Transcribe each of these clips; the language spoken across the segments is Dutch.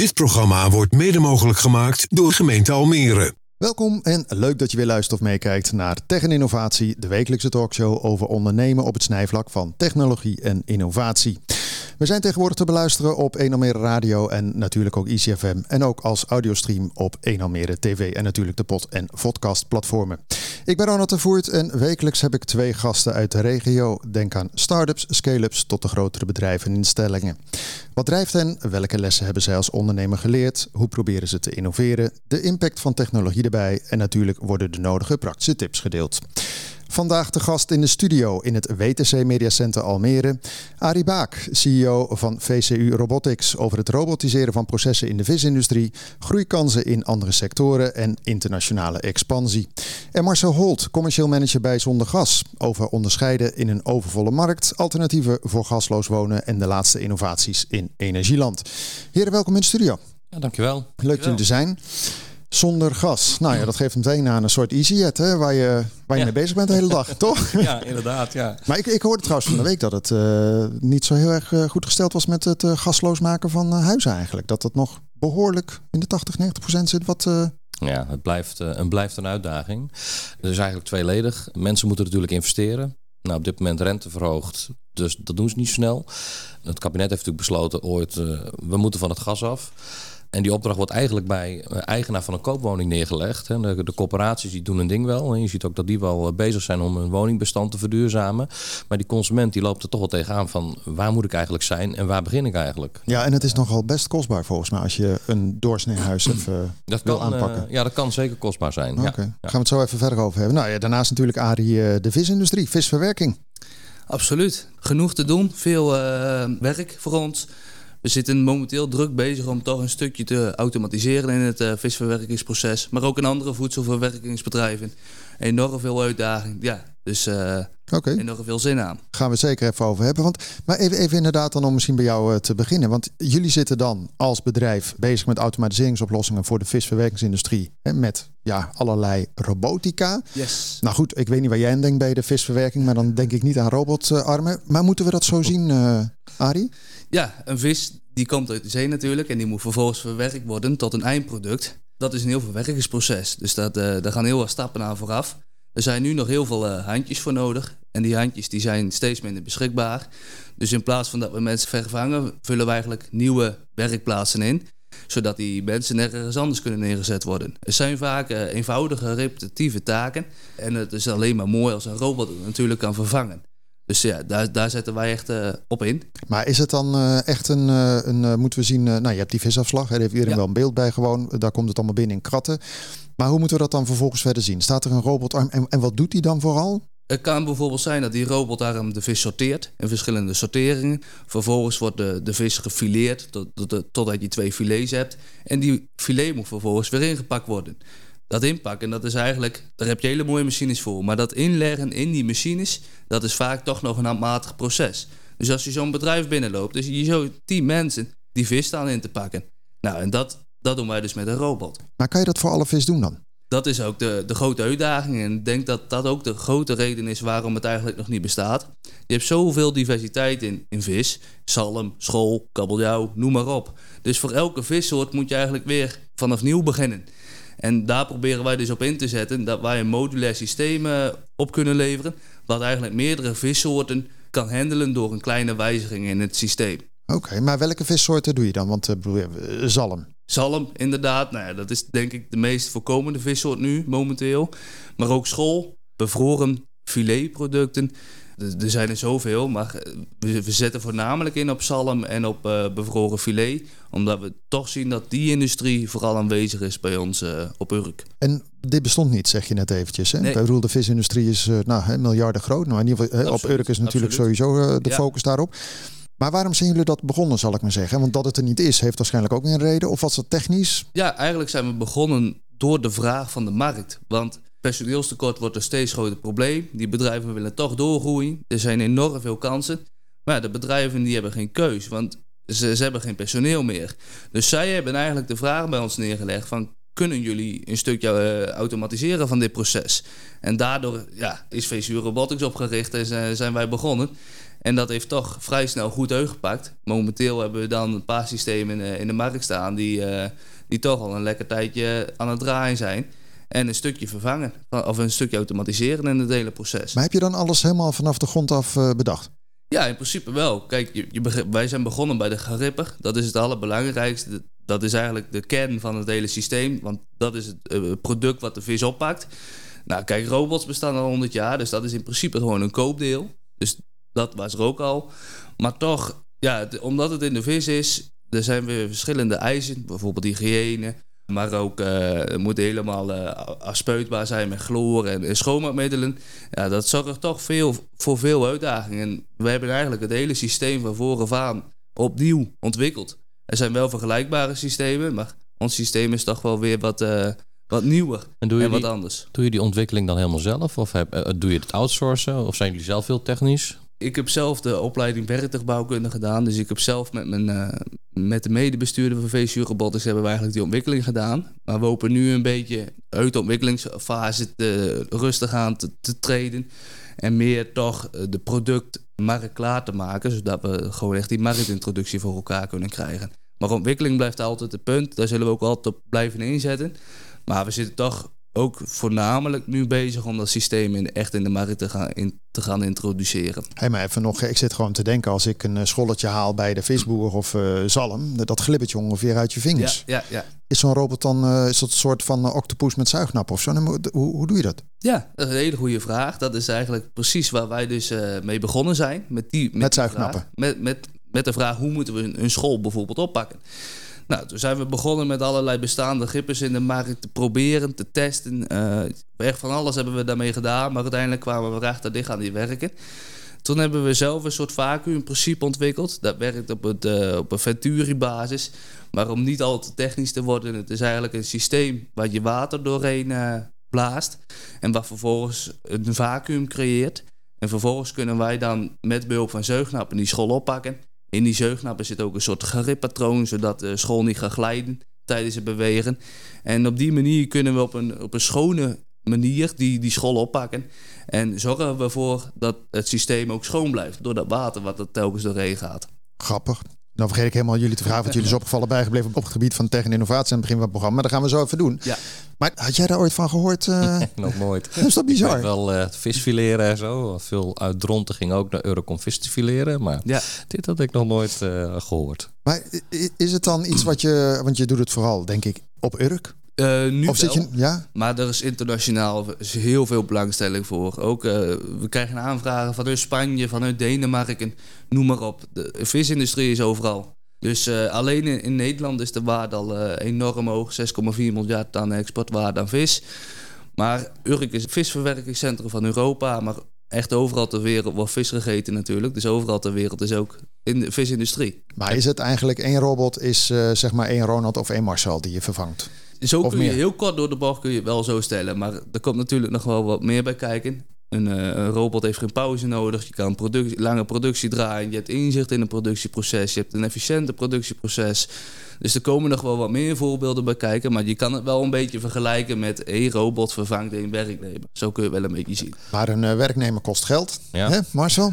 Dit programma wordt mede mogelijk gemaakt door gemeente Almere. Welkom en leuk dat je weer luistert of meekijkt naar Tech en Innovatie, de wekelijkse talkshow over ondernemen op het snijvlak van technologie en innovatie. We zijn tegenwoordig te beluisteren op 1 Almere Radio en natuurlijk ook ICFM. En ook als audiostream op 1 Almere TV en natuurlijk de pod- en podcast platformen. Ik ben Ronald de Voert en wekelijks heb ik twee gasten uit de regio. Denk aan start-ups, scale-ups tot de grotere bedrijven en instellingen. Wat drijft hen? Welke lessen hebben zij als ondernemer geleerd? Hoe proberen ze te innoveren? De impact van technologie erbij en natuurlijk worden de nodige praktische tips gedeeld. Vandaag de gast in de studio in het WTC Media Center Almere. Arie Baak, CEO van VCU Robotics, over het robotiseren van processen in de visindustrie, groeikansen in andere sectoren en internationale expansie. En Marcel Holt, commercieel manager bij Zonder Gas, over onderscheiden in een overvolle markt, alternatieven voor gasloos wonen en de laatste innovaties in Energieland. Heren, welkom in de studio. Ja, dankjewel. Leuk dat jullie er zijn. Zonder gas. Nou ja, dat geeft meteen aan een soort EasyJet, hè, waar je, waar je Ja. mee bezig bent de hele dag, toch? Ja, inderdaad. Ja. Maar ik, ik hoorde trouwens van de week dat het eh, niet zo heel erg eh, goed gesteld was met het eh, gasloos maken van huizen eigenlijk. Dat het nog behoorlijk in de 80, 90 procent zit wat... ja, het blijft, een blijft een uitdaging. Het is eigenlijk tweeledig. Mensen moeten natuurlijk investeren. Nou, op dit moment rente verhoogd, dus dat doen ze niet snel. Het kabinet heeft natuurlijk besloten ooit, we moeten van het gas af. En die opdracht wordt eigenlijk bij eh, eigenaar van een koopwoning neergelegd. hè. De, de corporaties die doen een ding wel. En je ziet ook dat die wel eh, bezig zijn om hun woningbestand te verduurzamen. Maar die consument die loopt er toch wel tegenaan van waar moet ik eigenlijk zijn en waar begin ik eigenlijk? ja, en het is nogal best kostbaar volgens mij als je een doorsnee huis even Dat wil kan, eh, aanpakken. ja, dat kan zeker kostbaar zijn. Oké, Ja. gaan we het zo even verder over hebben. Nou ja, daarnaast natuurlijk Arie, de visindustrie, visverwerking. Absoluut. Genoeg te doen. Veel eh, werk voor ons. We zitten momenteel druk bezig om toch een stukje te automatiseren in het eh, visverwerkingsproces. Maar ook in andere voedselverwerkingsbedrijven. Enorm veel uitdaging. Ja, dus eh Oké. enorm veel zin aan. gaan we het zeker even over hebben. Want, maar even, even inderdaad dan om misschien bij jou eh, te beginnen. Want jullie zitten dan als bedrijf bezig met automatiseringsoplossingen voor de visverwerkingsindustrie. Hè, met ja, allerlei robotica. Yes. Nou goed, ik weet niet waar jij aan denkt bij de visverwerking. Maar dan denk ik niet aan robotarmen. Maar moeten we dat zo zien, Arie? Ja, een vis die komt uit de zee natuurlijk. En die moet vervolgens verwerkt worden tot een eindproduct. Dat is een heel verwerkingsproces. Dus dat, eh, daar gaan heel wat stappen aan vooraf. Er zijn nu nog heel veel eh, handjes voor nodig. En die handjes die zijn steeds minder beschikbaar. Dus in plaats van dat we mensen vervangen, vullen we eigenlijk nieuwe werkplaatsen in. Zodat die mensen ergens anders kunnen neergezet worden. Het zijn vaak eh, eenvoudige, repetitieve taken. En het is alleen maar mooi als een robot het natuurlijk kan vervangen. Dus ja, daar, daar zetten wij echt eh, op in. Maar is het dan eh, echt een, eh, een moeten we zien, nou je hebt die visafslag, hè, daar heeft iedereen Ja. wel een beeld bij gewoon. Daar komt het allemaal binnen in kratten. Maar hoe moeten we dat dan vervolgens verder zien? Staat er een robotarm en, en wat doet die dan vooral? Het kan bijvoorbeeld zijn dat die robotarm de vis sorteert in verschillende sorteringen. Vervolgens wordt de, de vis gefileerd tot, tot, totdat je twee filets hebt. En die filet moet vervolgens weer ingepakt worden. Dat inpakken, dat is eigenlijk, daar heb je hele mooie machines voor. Maar dat inleggen in die machines, dat is vaak toch nog een handmatig proces. Dus als je zo'n bedrijf binnenloopt, dus je zo tien mensen die vis staan in te pakken. Nou, en dat, dat doen wij dus met een robot. Maar kan je dat voor alle vis doen dan? Dat is ook de, de grote uitdaging. En ik denk dat dat ook de grote reden is waarom het eigenlijk nog niet bestaat. Je hebt zoveel diversiteit in, in vis. Zalm, school, kabeljauw, noem maar op. Dus voor elke vissoort moet je eigenlijk weer vanaf nieuw beginnen. En daar proberen wij dus op in te zetten dat wij een modulair systeem eh, op kunnen leveren. Wat eigenlijk meerdere vissoorten kan handelen door een kleine wijziging in het systeem. Oké, maar welke vissoorten doe je dan? Want eh, zalm. Zalm, inderdaad. Nou ja, dat is denk ik de meest voorkomende vissoort nu, momenteel. Maar ook school, bevroren filetproducten. Er zijn er zoveel, maar we, we zetten voornamelijk in op zalm en op eh, bevroren filet. Omdat we toch zien dat die industrie vooral aanwezig is bij ons eh, op Urk. En dit bestond niet, zeg je net eventjes. Hè? Nee. Ik bedoel, de visindustrie is eh, nou, hè, miljarden groot. Nou, in ieder geval, op Urk is natuurlijk absoluut. sowieso de Ja. focus daarop. Maar waarom zijn jullie dat begonnen, zal ik maar zeggen? Want dat het er niet is, heeft waarschijnlijk ook weer een reden. Of was dat technisch? Ja, eigenlijk zijn we begonnen door de vraag van de markt. Want personeelstekort wordt een steeds groter probleem. Die bedrijven willen toch doorgroeien. Er zijn enorm veel kansen. Maar de bedrijven die hebben geen keus, want ze, hebben geen personeel meer. Dus zij hebben eigenlijk de vraag bij ons neergelegd van... kunnen jullie een stukje eh, automatiseren van dit proces? En daardoor ja, is VCU Robotics opgericht en zijn- wij begonnen. En dat heeft toch vrij snel goed uitgepakt. Momenteel hebben we dan een paar systemen in, in de markt staan die, uh, die toch al een lekker tijdje aan het draaien zijn. En een stukje vervangen, of een stukje automatiseren in het hele proces. Maar heb je dan alles helemaal vanaf de grond af uh, bedacht? Ja, in principe wel. Kijk, je, je, wij zijn begonnen bij de garipper. Dat is het allerbelangrijkste. Dat is eigenlijk de kern van het hele systeem. Want dat is het uh, product wat de vis oppakt. Nou, kijk, robots bestaan al 100 jaar. Dus dat is in principe gewoon een koopdeel. Dus dat was er ook al. Maar toch, ja, omdat het in de vis is, er zijn weer verschillende eisen. Bijvoorbeeld hygiëne. Maar ook uh, moet helemaal uh, afspuitbaar zijn met chloor en, en, schoonmaakmiddelen. Ja, dat zorgt toch veel, voor veel uitdagingen. En we hebben eigenlijk het hele systeem van voren aan opnieuw ontwikkeld. Er zijn wel vergelijkbare systemen, maar ons systeem is toch wel weer wat, uh, wat nieuwer en, doe je en wat die, anders. Doe je die ontwikkeling dan helemaal zelf? Of heb, doe je het outsourcen? Of zijn jullie zelf heel technisch? Ik heb zelf de opleiding werktuigbouwkunde gedaan. Dus ik heb zelf met, mijn, uh, met de medebestuurder van VCU Robotics hebben we eigenlijk die ontwikkeling gedaan. Maar we hopen nu een beetje uit de ontwikkelingsfase te, rustig aan te, te treden. En meer toch eh, de productmarkt klaar te maken. Zodat we gewoon echt die marktintroductie voor elkaar kunnen krijgen. Maar ontwikkeling blijft altijd het punt. Daar zullen we ook altijd op blijven inzetten. Maar we zitten toch ook voornamelijk nu bezig om dat systeem in, echt in de markt te gaan, in, te gaan introduceren. Hey, maar even nog, ik zit gewoon te denken als ik een eh, scholletje haal bij de visboer of uh, zalm, dat glibbert je ongeveer uit je vingers. Ja, ja, ja. Is zo'n robot dan uh, is dat een soort van uh, octopus met zuignap of zo? Hoe, hoe doe je dat? Ja, dat is een hele goede vraag. Dat is eigenlijk precies waar wij dus mee begonnen zijn. Met, die, met, met zuignappen? Met, met, met de vraag hoe moeten we een school bijvoorbeeld oppakken. Nou, toen zijn we begonnen met allerlei bestaande grippers in de markt te proberen, te testen. Uh, echt van alles hebben we daarmee gedaan, maar uiteindelijk kwamen we erachter, dit gaan die werken. Toen hebben we zelf een soort vacuümprincipe ontwikkeld. Dat werkt op, het, uh, op een Venturi-basis. Maar om niet al te technisch te worden, het is eigenlijk een systeem waar je water doorheen uh, blaast. En wat vervolgens een vacuüm creëert. En vervolgens kunnen wij dan met behulp van zeugnappen die school oppakken. In die zeugnappen zit ook een soort grippatroon, zodat de school niet gaat glijden tijdens het bewegen. En op die manier kunnen we op een, op een schone manier die, die school oppakken. En zorgen we ervoor dat het systeem ook schoon blijft door dat water wat er telkens doorheen gaat. Grappig. Dan vergeet ik helemaal jullie te vragen wat jullie is opgevallen bijgebleven op het gebied van tech en innovatie aan het begin van het programma. Maar dat gaan we zo even doen. Ja. Maar had jij daar ooit van gehoord? Uh... Nog nooit. is dat bizar? Ik wel uh, visfileren en zo. Veel uit Dronten ging ook naar Eurocom vis te fileren. Maar ja. dit had ik nog nooit uh, gehoord. Maar is het dan iets wat je... Want je doet het vooral, denk ik, op Urk? Uh, nu of zit je, ja? maar er is internationaal heel veel belangstelling voor. Ook, uh, we krijgen aanvragen vanuit Spanje, vanuit Denemarken, noem maar op. De visindustrie is overal. Dus uh, alleen in, in, Nederland is de waarde al enorm hoog. 6,4 miljard aan exportwaarde aan vis. Maar Urk is het visverwerkingscentrum van Europa. Maar echt overal ter wereld wordt vis gegeten natuurlijk. Dus overal ter wereld is ook in de visindustrie. Maar is het eigenlijk één robot, is zeg maar één Ronald of één Marcel die je vervangt? Zo Of kun je heel kort door de bocht kun je wel zo stellen. Maar er komt natuurlijk nog wel wat meer bij kijken. Een, uh, een robot heeft geen pauze nodig. Je kan productie, lange productie draaien. Je hebt inzicht in een productieproces. Je hebt een efficiënte productieproces. Dus er komen nog wel wat meer voorbeelden bij kijken. Maar je kan het wel een beetje vergelijken met één robot vervangt één werknemer. Zo kun je wel een beetje zien. Maar een uh, werknemer kost geld. Ja. Hè, Marcel?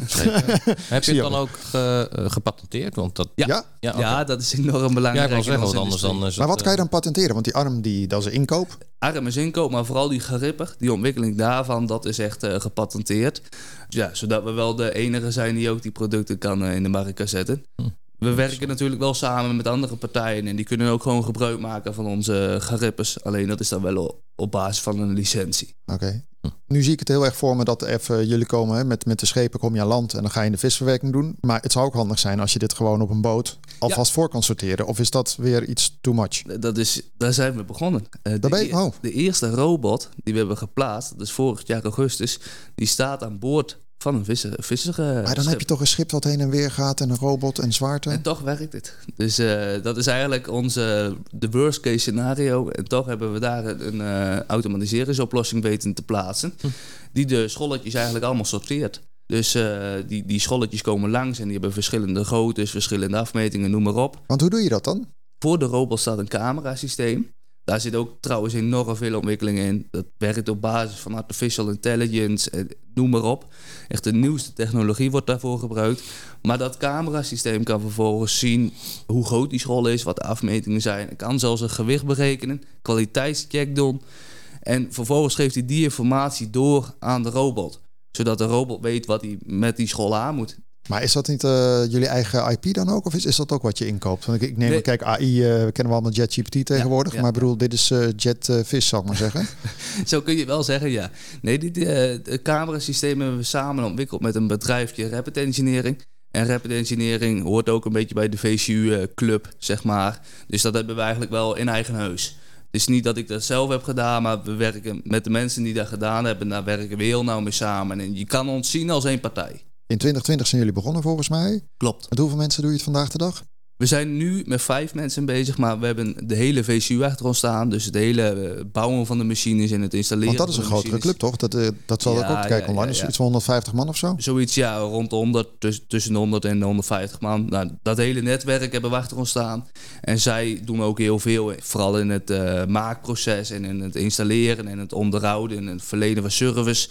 Heb je het dan ook ge, uh, gepatenteerd? Want dat, Ja. Ja? ja. Ja, dat is enorm ja belangrijk. ik wil in zeggen, want anders dan is Maar wat kan je dan patenteren? Want die arm, die, dat is een inkoop. arm is inkoop, maar vooral die geripper, die ontwikkeling daarvan, dat is echt eh, gepatenteerd. Ja, zodat we wel de enige zijn die ook die producten kan eh, in de markt kan zetten. Hm. We werken natuurlijk wel samen met andere partijen en die kunnen ook gewoon gebruik maken van onze garippers. Alleen dat is dan wel op basis van een licentie. Oké. Nu zie ik het heel erg voor me dat even jullie komen hè, met, met de schepen kom je aan land en dan ga je de visverwerking doen. Maar het zou ook handig zijn als je dit gewoon op een boot alvast voor kan sorteren. Of is dat weer iets too much? Dat is, daar zijn we begonnen. Eh, de, Daar ben je- e- oh. de eerste robot die we hebben geplaatst, dat is vorig jaar augustus, die staat aan boord van een visser, visser Maar dan heb je toch een schip dat heen en weer gaat en een robot en zwaarte. En toch werkt het. Dus eh, dat is eigenlijk onze de worst case scenario. En toch hebben we daar een eh, automatiseringsoplossing weten te plaatsen. Die de scholletjes eigenlijk allemaal sorteert. Dus eh, die, die scholletjes komen langs en die hebben verschillende groottes, verschillende afmetingen, noem maar op. Want hoe doe je dat dan? Voor de robot staat een camerasysteem. Daar zit ook trouwens enorm veel ontwikkeling in. Dat werkt op basis van artificial intelligence, eh, noem maar op. Echt de nieuwste technologie wordt daarvoor gebruikt. Maar dat camerasysteem kan vervolgens zien hoe groot die school is, wat de afmetingen zijn. Het kan zelfs een gewicht berekenen, kwaliteitscheck doen. En vervolgens geeft hij die informatie door aan de robot. Zodat de robot weet wat hij met die school aan moet. Maar is dat niet uh, jullie eigen IP dan ook? Of is, is dat ook wat je inkoopt? Want ik, ik neem, nee. kijk, AI uh, kennen we allemaal JetGPT tegenwoordig. Ja, ja, maar bedoel, dit is uh, JetVis, zal ik maar zeggen. Zo kun je wel zeggen, ja. Nee, dit de camerasystemen hebben we samen ontwikkeld met een bedrijfje Rapid Engineering. En Rapid Engineering hoort ook een beetje bij de VCU-club, zeg maar. Dus dat hebben we eigenlijk wel in eigen huis. Het is niet dat ik dat zelf heb gedaan, maar we werken met de mensen die dat gedaan hebben. Daar werken we heel nauw mee samen. En je kan ons zien als één partij. In 2020 zijn jullie begonnen volgens mij. Klopt. Met hoeveel mensen doe je het vandaag de dag? We zijn nu met vijf mensen bezig, maar we hebben de hele VCU achter ons staan. Dus het hele bouwen van de machines en het installeren. Want dat is een grotere machines. club, toch? Dat, uh, dat zal Ja, ik ook kijken ja, online. ja, iets van 150 man of zo? Zoiets, ja, rond de 100, tussen, de 100 en de 150 man. Nou, dat hele netwerk hebben we achter ons staan. En zij doen ook heel veel, vooral in het eh, maakproces en in het installeren en het onderhouden en het verlenen van service.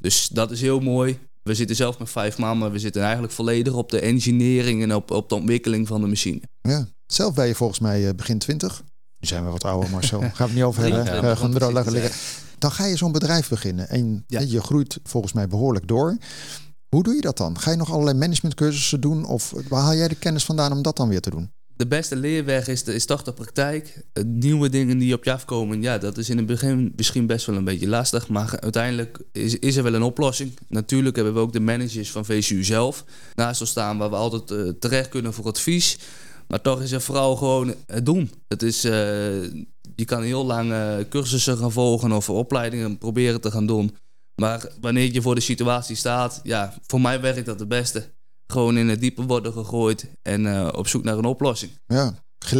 Dus dat is heel mooi. We zitten zelf met vijf man, maar we zitten eigenlijk volledig op de engineering en op, op de ontwikkeling van de machine. Ja. Zelf ben je volgens mij eh, begin 20. Nu zijn we wat ouder, Marcel. Gaan we het niet over hebben. 23, Eh, laten liggen. Dan ga je zo'n bedrijf beginnen. En Ja. je groeit volgens mij behoorlijk door. Hoe doe je dat dan? Ga je nog allerlei managementcursussen doen? Of waar haal jij de kennis vandaan om dat dan weer te doen? De beste leerweg is, is toch de praktijk. Eh, Nieuwe dingen die op je afkomen, ja, dat is in het begin misschien best wel een beetje lastig. Maar uiteindelijk is, is er wel een oplossing. Natuurlijk hebben we ook de managers van VCU zelf naast ons staan, waar we altijd eh, terecht kunnen voor advies. Maar toch is er vooral gewoon het doen. Het is, eh, je kan heel lang cursussen gaan volgen of opleidingen proberen te gaan doen. Maar wanneer je voor de situatie staat, ja, voor mij werkt dat het beste. Gewoon in het diepe worden gegooid en eh, op zoek naar een oplossing. Ja.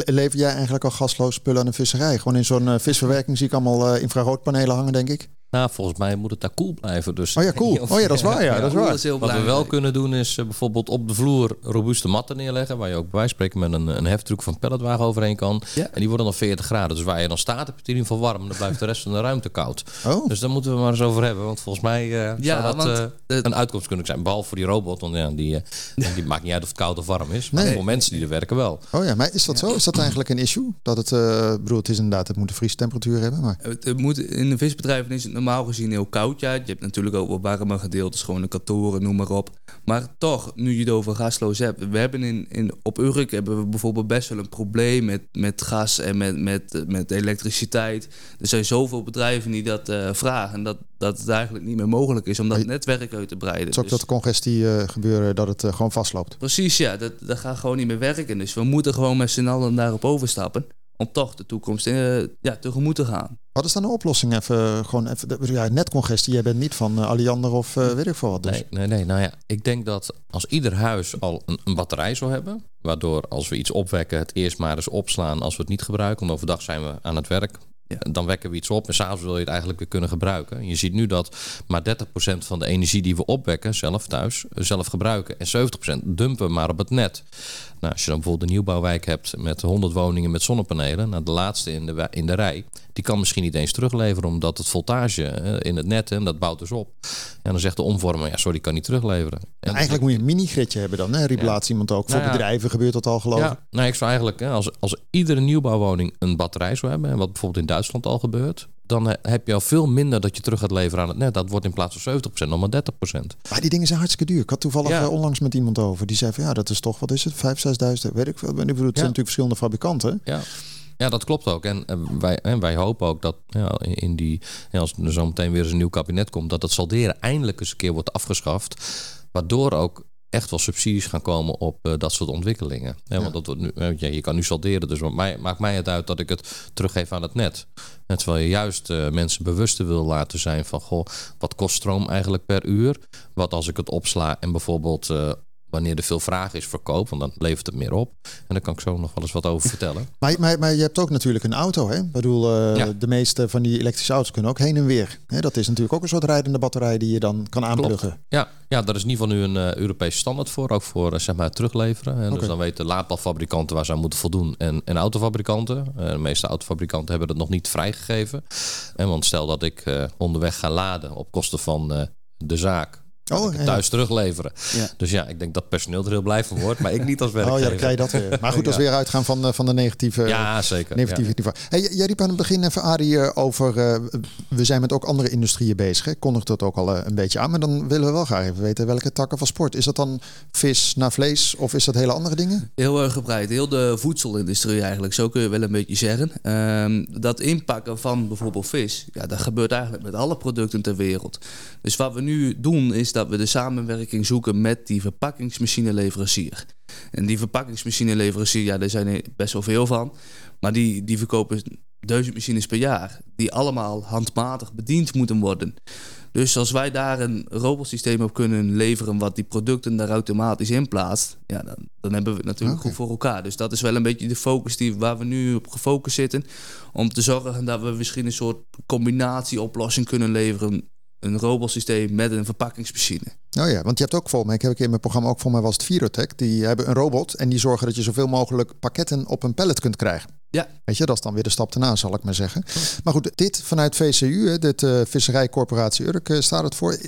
Lever jij eigenlijk al gasloos spullen aan de visserij? Gewoon in zo'n eh, visverwerking zie ik allemaal eh, infraroodpanelen hangen, denk ik. Nou, volgens mij moet het daar koel blijven. Dus Oh ja, cool. Oh ja, dat is waar. Ja, dat is Cool waar. is heel Wat we wel kunnen doen is eh, bijvoorbeeld op de vloer robuuste matten neerleggen. Waar je ook bij wijze van spreken met een, een heftruck van pelletwagen overheen kan. Ja. En die worden dan 40 graden. Dus waar je dan staat heb je het in ieder geval warm. Dan blijft de rest van de ruimte koud. Oh, Dus daar moeten we maar eens over hebben. Want volgens mij eh, Ja, zou dat want eh, een uitkomst kunnen zijn. Behalve voor die robot. Want ja, die, die maakt niet uit of het koud of warm is. Maar Nee. voor mensen die er werken wel. oh ja, maar is dat zo? Is dat eigenlijk een issue? Dat het, eh bedoel, het is inderdaad, het moet een vriestemperatuur hebben. Maar Het, het moet, in de visbedrijven is het normaal gezien heel koud. Ja. Je hebt natuurlijk ook wel warme gedeeltes, gewoon de kantoren, noem maar op. Maar toch, nu je het over gasloos hebt. We hebben in, in, op Urk hebben we bijvoorbeeld best wel een probleem met, met gas en met, met, met elektriciteit. Er zijn zoveel bedrijven die dat eh, vragen. Dat, dat het eigenlijk niet meer mogelijk is om dat netwerk uit te breiden. het is ook Dus- dat congestie eh, gebeuren, dat het eh, gewoon vastloopt. Precies, ja. Dat, dat gaat gewoon niet meer werken. Dus we moeten gewoon met z'n allen daarop overstappen. Om toch de toekomst eh, ja, tegemoet te gaan. Wat is dan de oplossing? Even, gewoon even, ja, netcongestie. Jij bent niet van uh, Alliander of uh, weet ik veel wat. Dus. Nee, nee, nee. Nou ja, ik denk dat als ieder huis al een, een batterij zou hebben. Waardoor als we iets opwekken, het eerst maar eens opslaan als we het niet gebruiken. Want overdag zijn we aan het werk. Ja. Dan wekken we iets op en s'avonds wil je het eigenlijk weer kunnen gebruiken. Je ziet nu dat maar 30% van de energie die we opwekken zelf thuis eh, zelf gebruiken. En 70% dumpen maar op het net. Nou, als je dan bijvoorbeeld een nieuwbouwwijk hebt met 100 woningen met zonnepanelen. Nou, de laatste in de, in de rij, die kan misschien niet eens terugleveren. Omdat het voltage eh, in het net, en dat bouwt dus op. En dan zegt de omvormer, ja sorry, kan niet terugleveren. En Nou, eigenlijk moet je een mini-gridje hebben dan, hè? riep Ja. laatst iemand ook. Voor Nou ja. bedrijven gebeurt dat al geloof ik. Ja, nou, ik zou eigenlijk, hè, als, als iedere nieuwbouwwoning een batterij zou hebben, en wat bijvoorbeeld in Duitsland al gebeurt, dan eh, heb je al veel minder dat je terug gaat leveren aan het net. Dat wordt in plaats van 70% nog maar 30%. Maar die dingen zijn hartstikke duur. Ik had toevallig Ja. eh, onlangs met iemand over. Die zei van ja, dat is toch, wat is het, 5.000, 6.000, weet ik veel. Ik bedoel, het zijn natuurlijk verschillende fabrikanten. Ja. Ja, dat klopt ook. En, eh, wij, en wij hopen ook dat ja, in die, als er zo meteen weer eens een nieuw kabinet komt, dat het salderen eindelijk eens een keer wordt afgeschaft. Waardoor ook echt wel subsidies gaan komen op eh, dat soort ontwikkelingen. Want dat wordt nu, eh, ja, je kan nu salderen, dus mij, maakt mij het uit dat ik het teruggeef aan het net. En terwijl je juist eh, mensen bewuster wil laten zijn van, goh, wat kost stroom eigenlijk per uur? Wat als ik het opsla en bijvoorbeeld wanneer er veel vraag is, verkoop. Want dan levert het meer op. En daar kan ik zo nog wel eens wat over vertellen. Maar, maar, maar je hebt ook natuurlijk een auto. Hè? Ik bedoel, uh, Ja. de meeste van die elektrische auto's kunnen ook heen en weer. Hè, dat is natuurlijk ook een soort rijdende batterij die je dan kan aanpluggen. Ja, ja, daar is in ieder geval nu een eh, Europese standaard voor. Ook voor eh, zeg maar, het terugleveren. En. Dus dan weten laadpalfabrikanten waar ze aan moeten voldoen. En, en autofabrikanten. Eh, de meeste autofabrikanten hebben dat nog niet vrijgegeven. En want stel dat ik eh, onderweg ga laden op kosten van eh, de zaak. Oh, ik het ja. thuis terugleveren. Ja. Dus ja, ik denk dat personeel er heel blij van wordt. Maar ik niet als Oh werkgever. ja, dan krijg je dat weer. Maar goed, dat is weer uitgaan van, eh, van de negatieve, Ja, zeker. negatieve Ja. niveau. Hey, jij riep aan het begin even, Arie, eh, over... eh, we zijn met ook andere industrieën bezig. Hè? Kondigt dat ook al een beetje aan. Maar dan willen we wel graag even weten welke takken van sport. Is dat dan vis naar vlees of is dat hele andere dingen? Heel erg gebreid. Heel de voedselindustrie eigenlijk. Zo kun je wel een beetje zeggen. Ehm, dat inpakken van bijvoorbeeld vis. Ja, dat gebeurt eigenlijk met alle producten ter wereld. Dus wat we nu doen is dat we de samenwerking zoeken met die verpakkingsmachineleverancier. En die verpakkingsmachineleverancier, ja, daar zijn er best wel veel van. Maar die, die verkopen duizend machines per jaar. Die allemaal handmatig bediend moeten worden. Dus als wij daar een robotsysteem op kunnen leveren wat die producten daar automatisch in plaatst, ja, dan, dan hebben we het natuurlijk goed voor elkaar. Dus dat is wel een beetje de focus die, waar we nu op gefocust zitten. Om te zorgen dat we misschien een soort combinatieoplossing kunnen leveren. Een robotsysteem met een verpakkingsmachine. Oh ja, want je hebt ook volgens mij, ik heb een keer in mijn programma ook voor mij was het Virotech. Die hebben een robot en die zorgen dat je zoveel mogelijk pakketten op een pallet kunt krijgen. Ja. Weet je, dat is dan weer de stap erna, zal ik maar zeggen. Maar goed, dit vanuit VCU, hè, dit eh, Visserijcorporatie Urk, eh, staat het voor.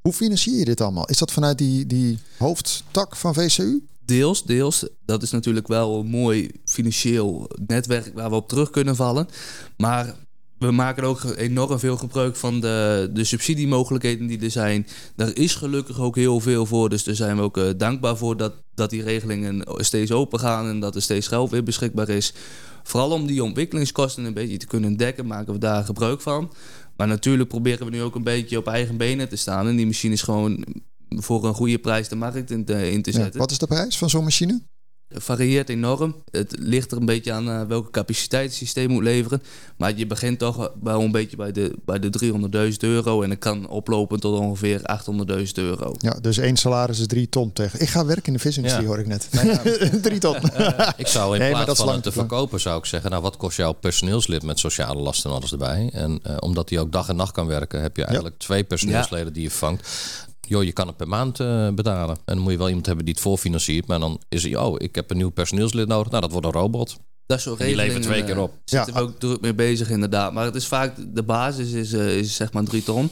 Hoe financier je dit allemaal? Is dat vanuit die, die hoofdtak van VCU? Deels, deels. Dat is natuurlijk wel een mooi financieel netwerk waar we op terug kunnen vallen. Maar we maken ook enorm veel gebruik van de, de subsidiemogelijkheden die er zijn. Daar is gelukkig ook heel veel voor. Dus daar zijn we ook eh, dankbaar voor dat, dat die regelingen steeds open gaan en dat er steeds geld weer beschikbaar is. Vooral om die ontwikkelingskosten een beetje te kunnen dekken, maken we daar gebruik van. Maar natuurlijk proberen we nu ook een beetje op eigen benen te staan. En die machines gewoon voor een goede prijs de markt in te, in te Ja, zetten. wat is de prijs van zo'n machine? Varieert enorm. Het ligt er een beetje aan eh, welke capaciteit het systeem moet leveren. Maar je begint toch wel een beetje bij de, bij de 300.000 euro. En het kan oplopen tot ongeveer 800.000 euro. Ja, dus één salaris is drie ton tegen. Ik ga werken in de visindustrie, Ja. hoor ik net. drie ton. Ik zou in Nee, maar dat plaats van het te verkopen, zou ik zeggen, nou wat kost jouw personeelslid met sociale lasten en alles erbij? En eh, omdat die ook dag en nacht kan werken, heb je eigenlijk twee personeelsleden die je vangt. Joh, je kan het per maand eh, betalen. En dan moet je wel iemand hebben die het voorfinanciert. Maar dan is het, oh, ik heb een nieuw personeelslid nodig. Nou, dat wordt een robot. Dat soort die levert twee keer op. eh, zitten Ja. we ook druk mee bezig inderdaad. Maar het is vaak, de basis is, eh, is zeg maar drie ton.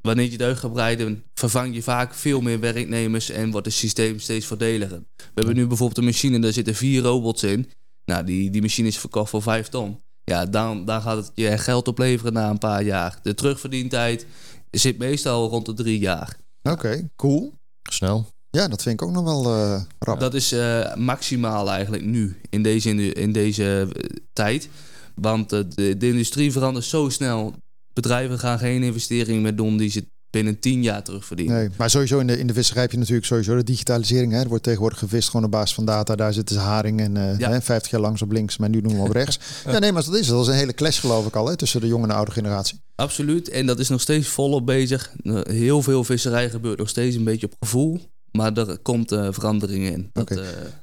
Wanneer je het uitgebreidt, vervang je vaak veel meer werknemers en wordt het systeem steeds voordeliger. We hebben nu bijvoorbeeld een machine, daar zitten vier robots in. Nou, die, die machine is verkocht voor vijf ton. Ja, dan, dan gaat het je geld opleveren na een paar jaar. De terugverdientijd zit meestal rond de drie jaar. Oké, cool. Snel. Ja, dat vind ik ook nog wel eh rap. Dat is eh, maximaal eigenlijk nu, in deze, in deze eh, tijd. Want de, de industrie verandert zo snel. Bedrijven gaan geen investeringen meer doen die ze binnen tien jaar terugverdienen. Nee, maar sowieso in de, in de visserij heb je natuurlijk sowieso de digitalisering. Hè. Er wordt tegenwoordig gevist gewoon op basis van data. Daar zitten ze haring en Ja. hè, 50 jaar langs op links, maar nu doen we op rechts. ja, nee, maar dat is het. Dat is een hele clash geloof ik al hè, tussen de jonge en de oude generatie. Absoluut. En dat is nog steeds volop bezig. Eh, Heel veel visserij gebeurt nog steeds een beetje op gevoel. Maar er komt eh, verandering in. Dat,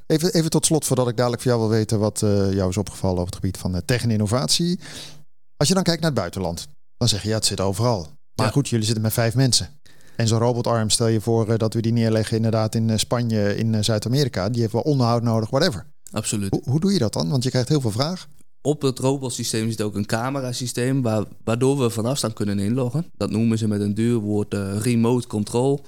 Even, even tot slot, voordat ik dadelijk voor jou wil weten wat jou is opgevallen over het gebied van tech en innovatie. Als je dan kijkt naar het buitenland, dan zeg je ja, het zit overal. Maar Ja. goed, jullie zitten met vijf mensen. En zo'n robotarm, stel je voor eh, dat we die neerleggen inderdaad in eh, Spanje, in eh, Zuid-Amerika. Die heeft wel onderhoud nodig, whatever. absoluut. Hoe, hoe doe je dat dan? Want je krijgt heel veel vraag. Op het robotsysteem zit ook een camerasysteem waar, waardoor we van afstand kunnen inloggen. Dat noemen ze met een duur woord remote control.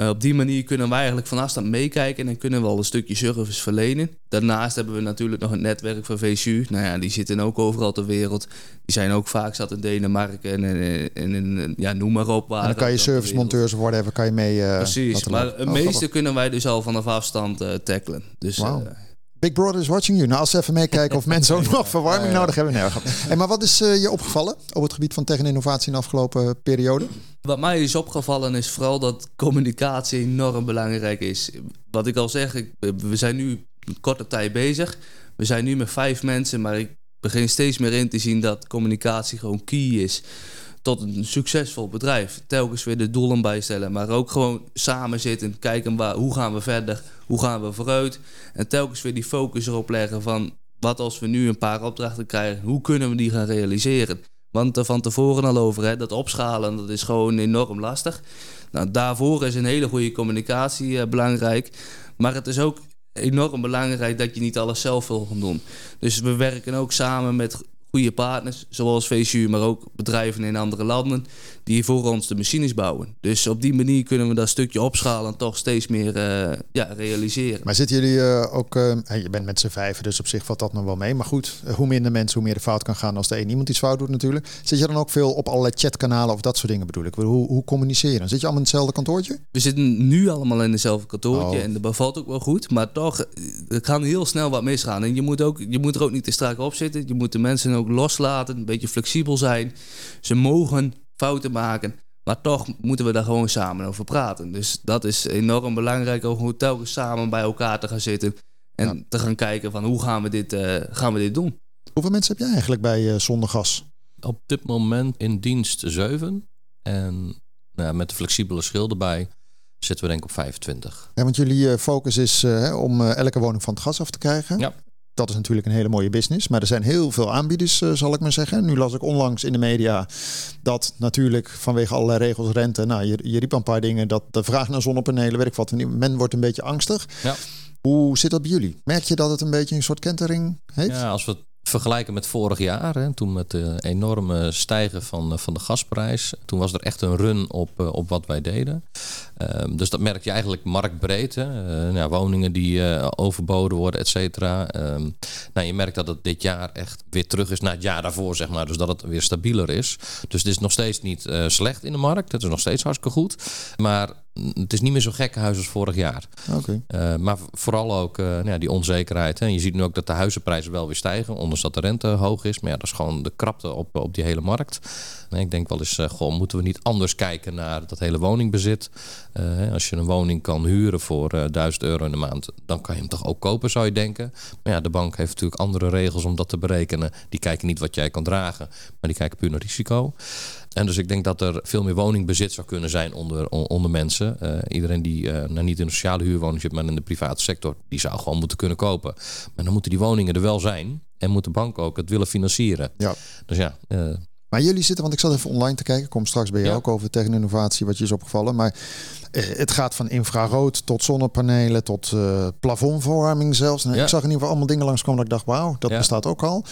Eh, op die manier kunnen wij eigenlijk van afstand meekijken en kunnen we al een stukje service verlenen. Daarnaast hebben we natuurlijk nog het netwerk van VSU. Nou ja, die zitten ook overal ter wereld. Die zijn ook vaak zat in Denemarken en, en, en, en- ja, noem maar op. Waar en dan kan je servicemonteurs of whatever, kan je mee... eh, Precies, maar Oh, meeste kunnen wij dus al vanaf afstand eh, tackelen. Dus Wauw. Big Brother is watching you. Nou, als ze even meekijken of mensen ook nog verwarming nodig hebben. Nee, hey, maar wat is eh, je opgevallen op het gebied van tech en innovatie in de afgelopen periode? Wat mij is opgevallen is vooral dat communicatie enorm belangrijk is. Wat ik al zeg, ik, we zijn nu een korte tijd bezig. We zijn nu met vijf mensen, maar ik begin steeds meer in te zien dat communicatie gewoon key is. Tot een succesvol bedrijf. Telkens weer de doelen bijstellen, maar ook gewoon samen zitten, kijken waar, hoe gaan we verder, hoe gaan we vooruit. En telkens weer die focus erop leggen van wat als we nu een paar opdrachten krijgen, hoe kunnen we die gaan realiseren? Want er van tevoren al over, hè, dat opschalen, dat is gewoon enorm lastig. Nou, daarvoor is een hele goede communicatie eh, belangrijk. Maar het is ook enorm belangrijk dat je niet alles zelf wil gaan doen. Dus we werken ook samen met goede partners, zoals VCU, maar ook bedrijven in andere landen, die voor ons de machines bouwen. Dus op die manier kunnen we dat stukje opschalen en toch steeds meer uh, ja, realiseren. Maar zitten jullie uh, ook, uh, je bent met z'n vijven, dus op zich valt dat nog wel mee. Maar goed, hoe minder mensen, hoe meer de fout kan gaan als de een iemand iets fout doet natuurlijk. Zit je dan ook veel op allerlei chatkanalen of dat soort dingen bedoel ik? Hoe, hoe communiceren? Zit je allemaal in hetzelfde kantoortje? We zitten nu allemaal in hetzelfde kantoortje oh. en dat bevalt ook wel goed. Maar toch, er kan heel snel wat misgaan. En je moet, ook, je moet er ook niet te strak op zitten. Je moet de mensen ook loslaten, een beetje flexibel zijn. Ze mogen fouten maken. Maar toch moeten we daar gewoon samen over praten. Dus dat is enorm belangrijk om telkens samen bij elkaar te gaan zitten. En te gaan kijken van hoe gaan we dit, uh, gaan we dit doen. Hoeveel mensen heb jij eigenlijk bij uh, Zondergas? Op dit moment in dienst 7. En nou, met de flexibele schil erbij zitten we denk ik op 25. Ja, want jullie focus is uh, om elke woning van het gas af te krijgen. Ja dat is natuurlijk een hele mooie business. Maar er zijn heel veel aanbieders, uh, zal ik maar zeggen. Nu las ik onlangs in de media dat natuurlijk vanwege allerlei regels rente. Nou, je, je riep een paar dingen. Dat de vraag naar zonnepanelen, weet ik wat. Men wordt een beetje angstig. Ja. Hoe zit dat bij jullie? Merk je dat het een beetje een soort kentering heeft? Ja, als we vergelijken met vorig jaar, hè, toen met de enorme stijgen van, van de gasprijs, toen was er echt een run op, eh, op wat wij deden. Ehm, dus dat merk je eigenlijk marktbreed. Nou, woningen die overboden worden, et cetera. Ehm, nou, je merkt dat het dit jaar echt weer terug is naar het jaar daarvoor, zeg maar. Dus dat het weer stabieler is. Dus het is nog steeds niet slecht in de markt. Het is nog steeds hartstikke goed. Maar het is niet meer zo gekkenhuis als vorig jaar. Okay. Uh, maar vooral ook uh, nou ja, die onzekerheid. Hè. Je ziet nu ook dat de huizenprijzen wel weer stijgen, ondanks dat de rente hoog is. Maar ja, dat is gewoon de krapte op, op die hele markt. En ik denk wel eens, uh, goh, moeten we niet anders kijken naar dat hele woningbezit? als je een woning kan huren voor 1000 euro in de maand, dan kan je hem toch ook kopen, zou je denken. Maar ja, de bank heeft natuurlijk andere regels om dat te berekenen. Die kijken niet wat jij kan dragen, maar die kijken puur naar risico. En dus ik denk dat er veel meer woningbezit zou kunnen zijn onder, onder mensen. Uh, iedereen die uh, nou niet in een sociale huurwoning zit, maar in de private sector, die zou gewoon moeten kunnen kopen. Maar dan moeten die woningen er wel zijn. En moet de bank ook het willen financieren. Ja. Dus ja. Uh, maar jullie zitten, want ik zat even online te kijken. Kom straks bij ja. ook over techno-innovatie, wat je is opgevallen. Maar het gaat van infrarood tot zonnepanelen tot uh, plafondverwarming zelfs. Ja. Ik zag in ieder geval allemaal dingen langskomen dat ik dacht, wauw, dat ja. bestaat ook al.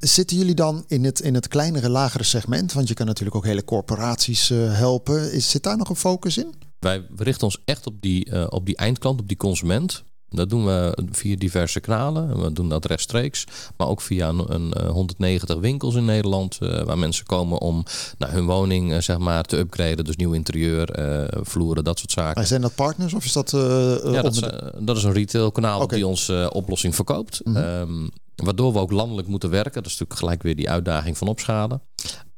Zitten jullie dan in het, in het kleinere, lagere segment? Want je kan natuurlijk ook hele corporaties uh, helpen. Is, zit daar nog een focus in? Wij richten ons echt op die, uh, op die eindklant, op die consument. Dat doen we via diverse kanalen. We doen dat rechtstreeks. Maar ook via een, een 190 winkels in Nederland. Uh, waar mensen komen om nou, hun woning uh, zeg maar, te upgraden. Dus nieuw interieur, uh, vloeren, dat soort zaken. Maar zijn dat partners of is dat... ja, dat is, dat is, een retailkanaal okay. die ons oplossing verkoopt. Mm -hmm. um, Waardoor we ook landelijk moeten werken. Dat is natuurlijk gelijk weer die uitdaging van opschalen.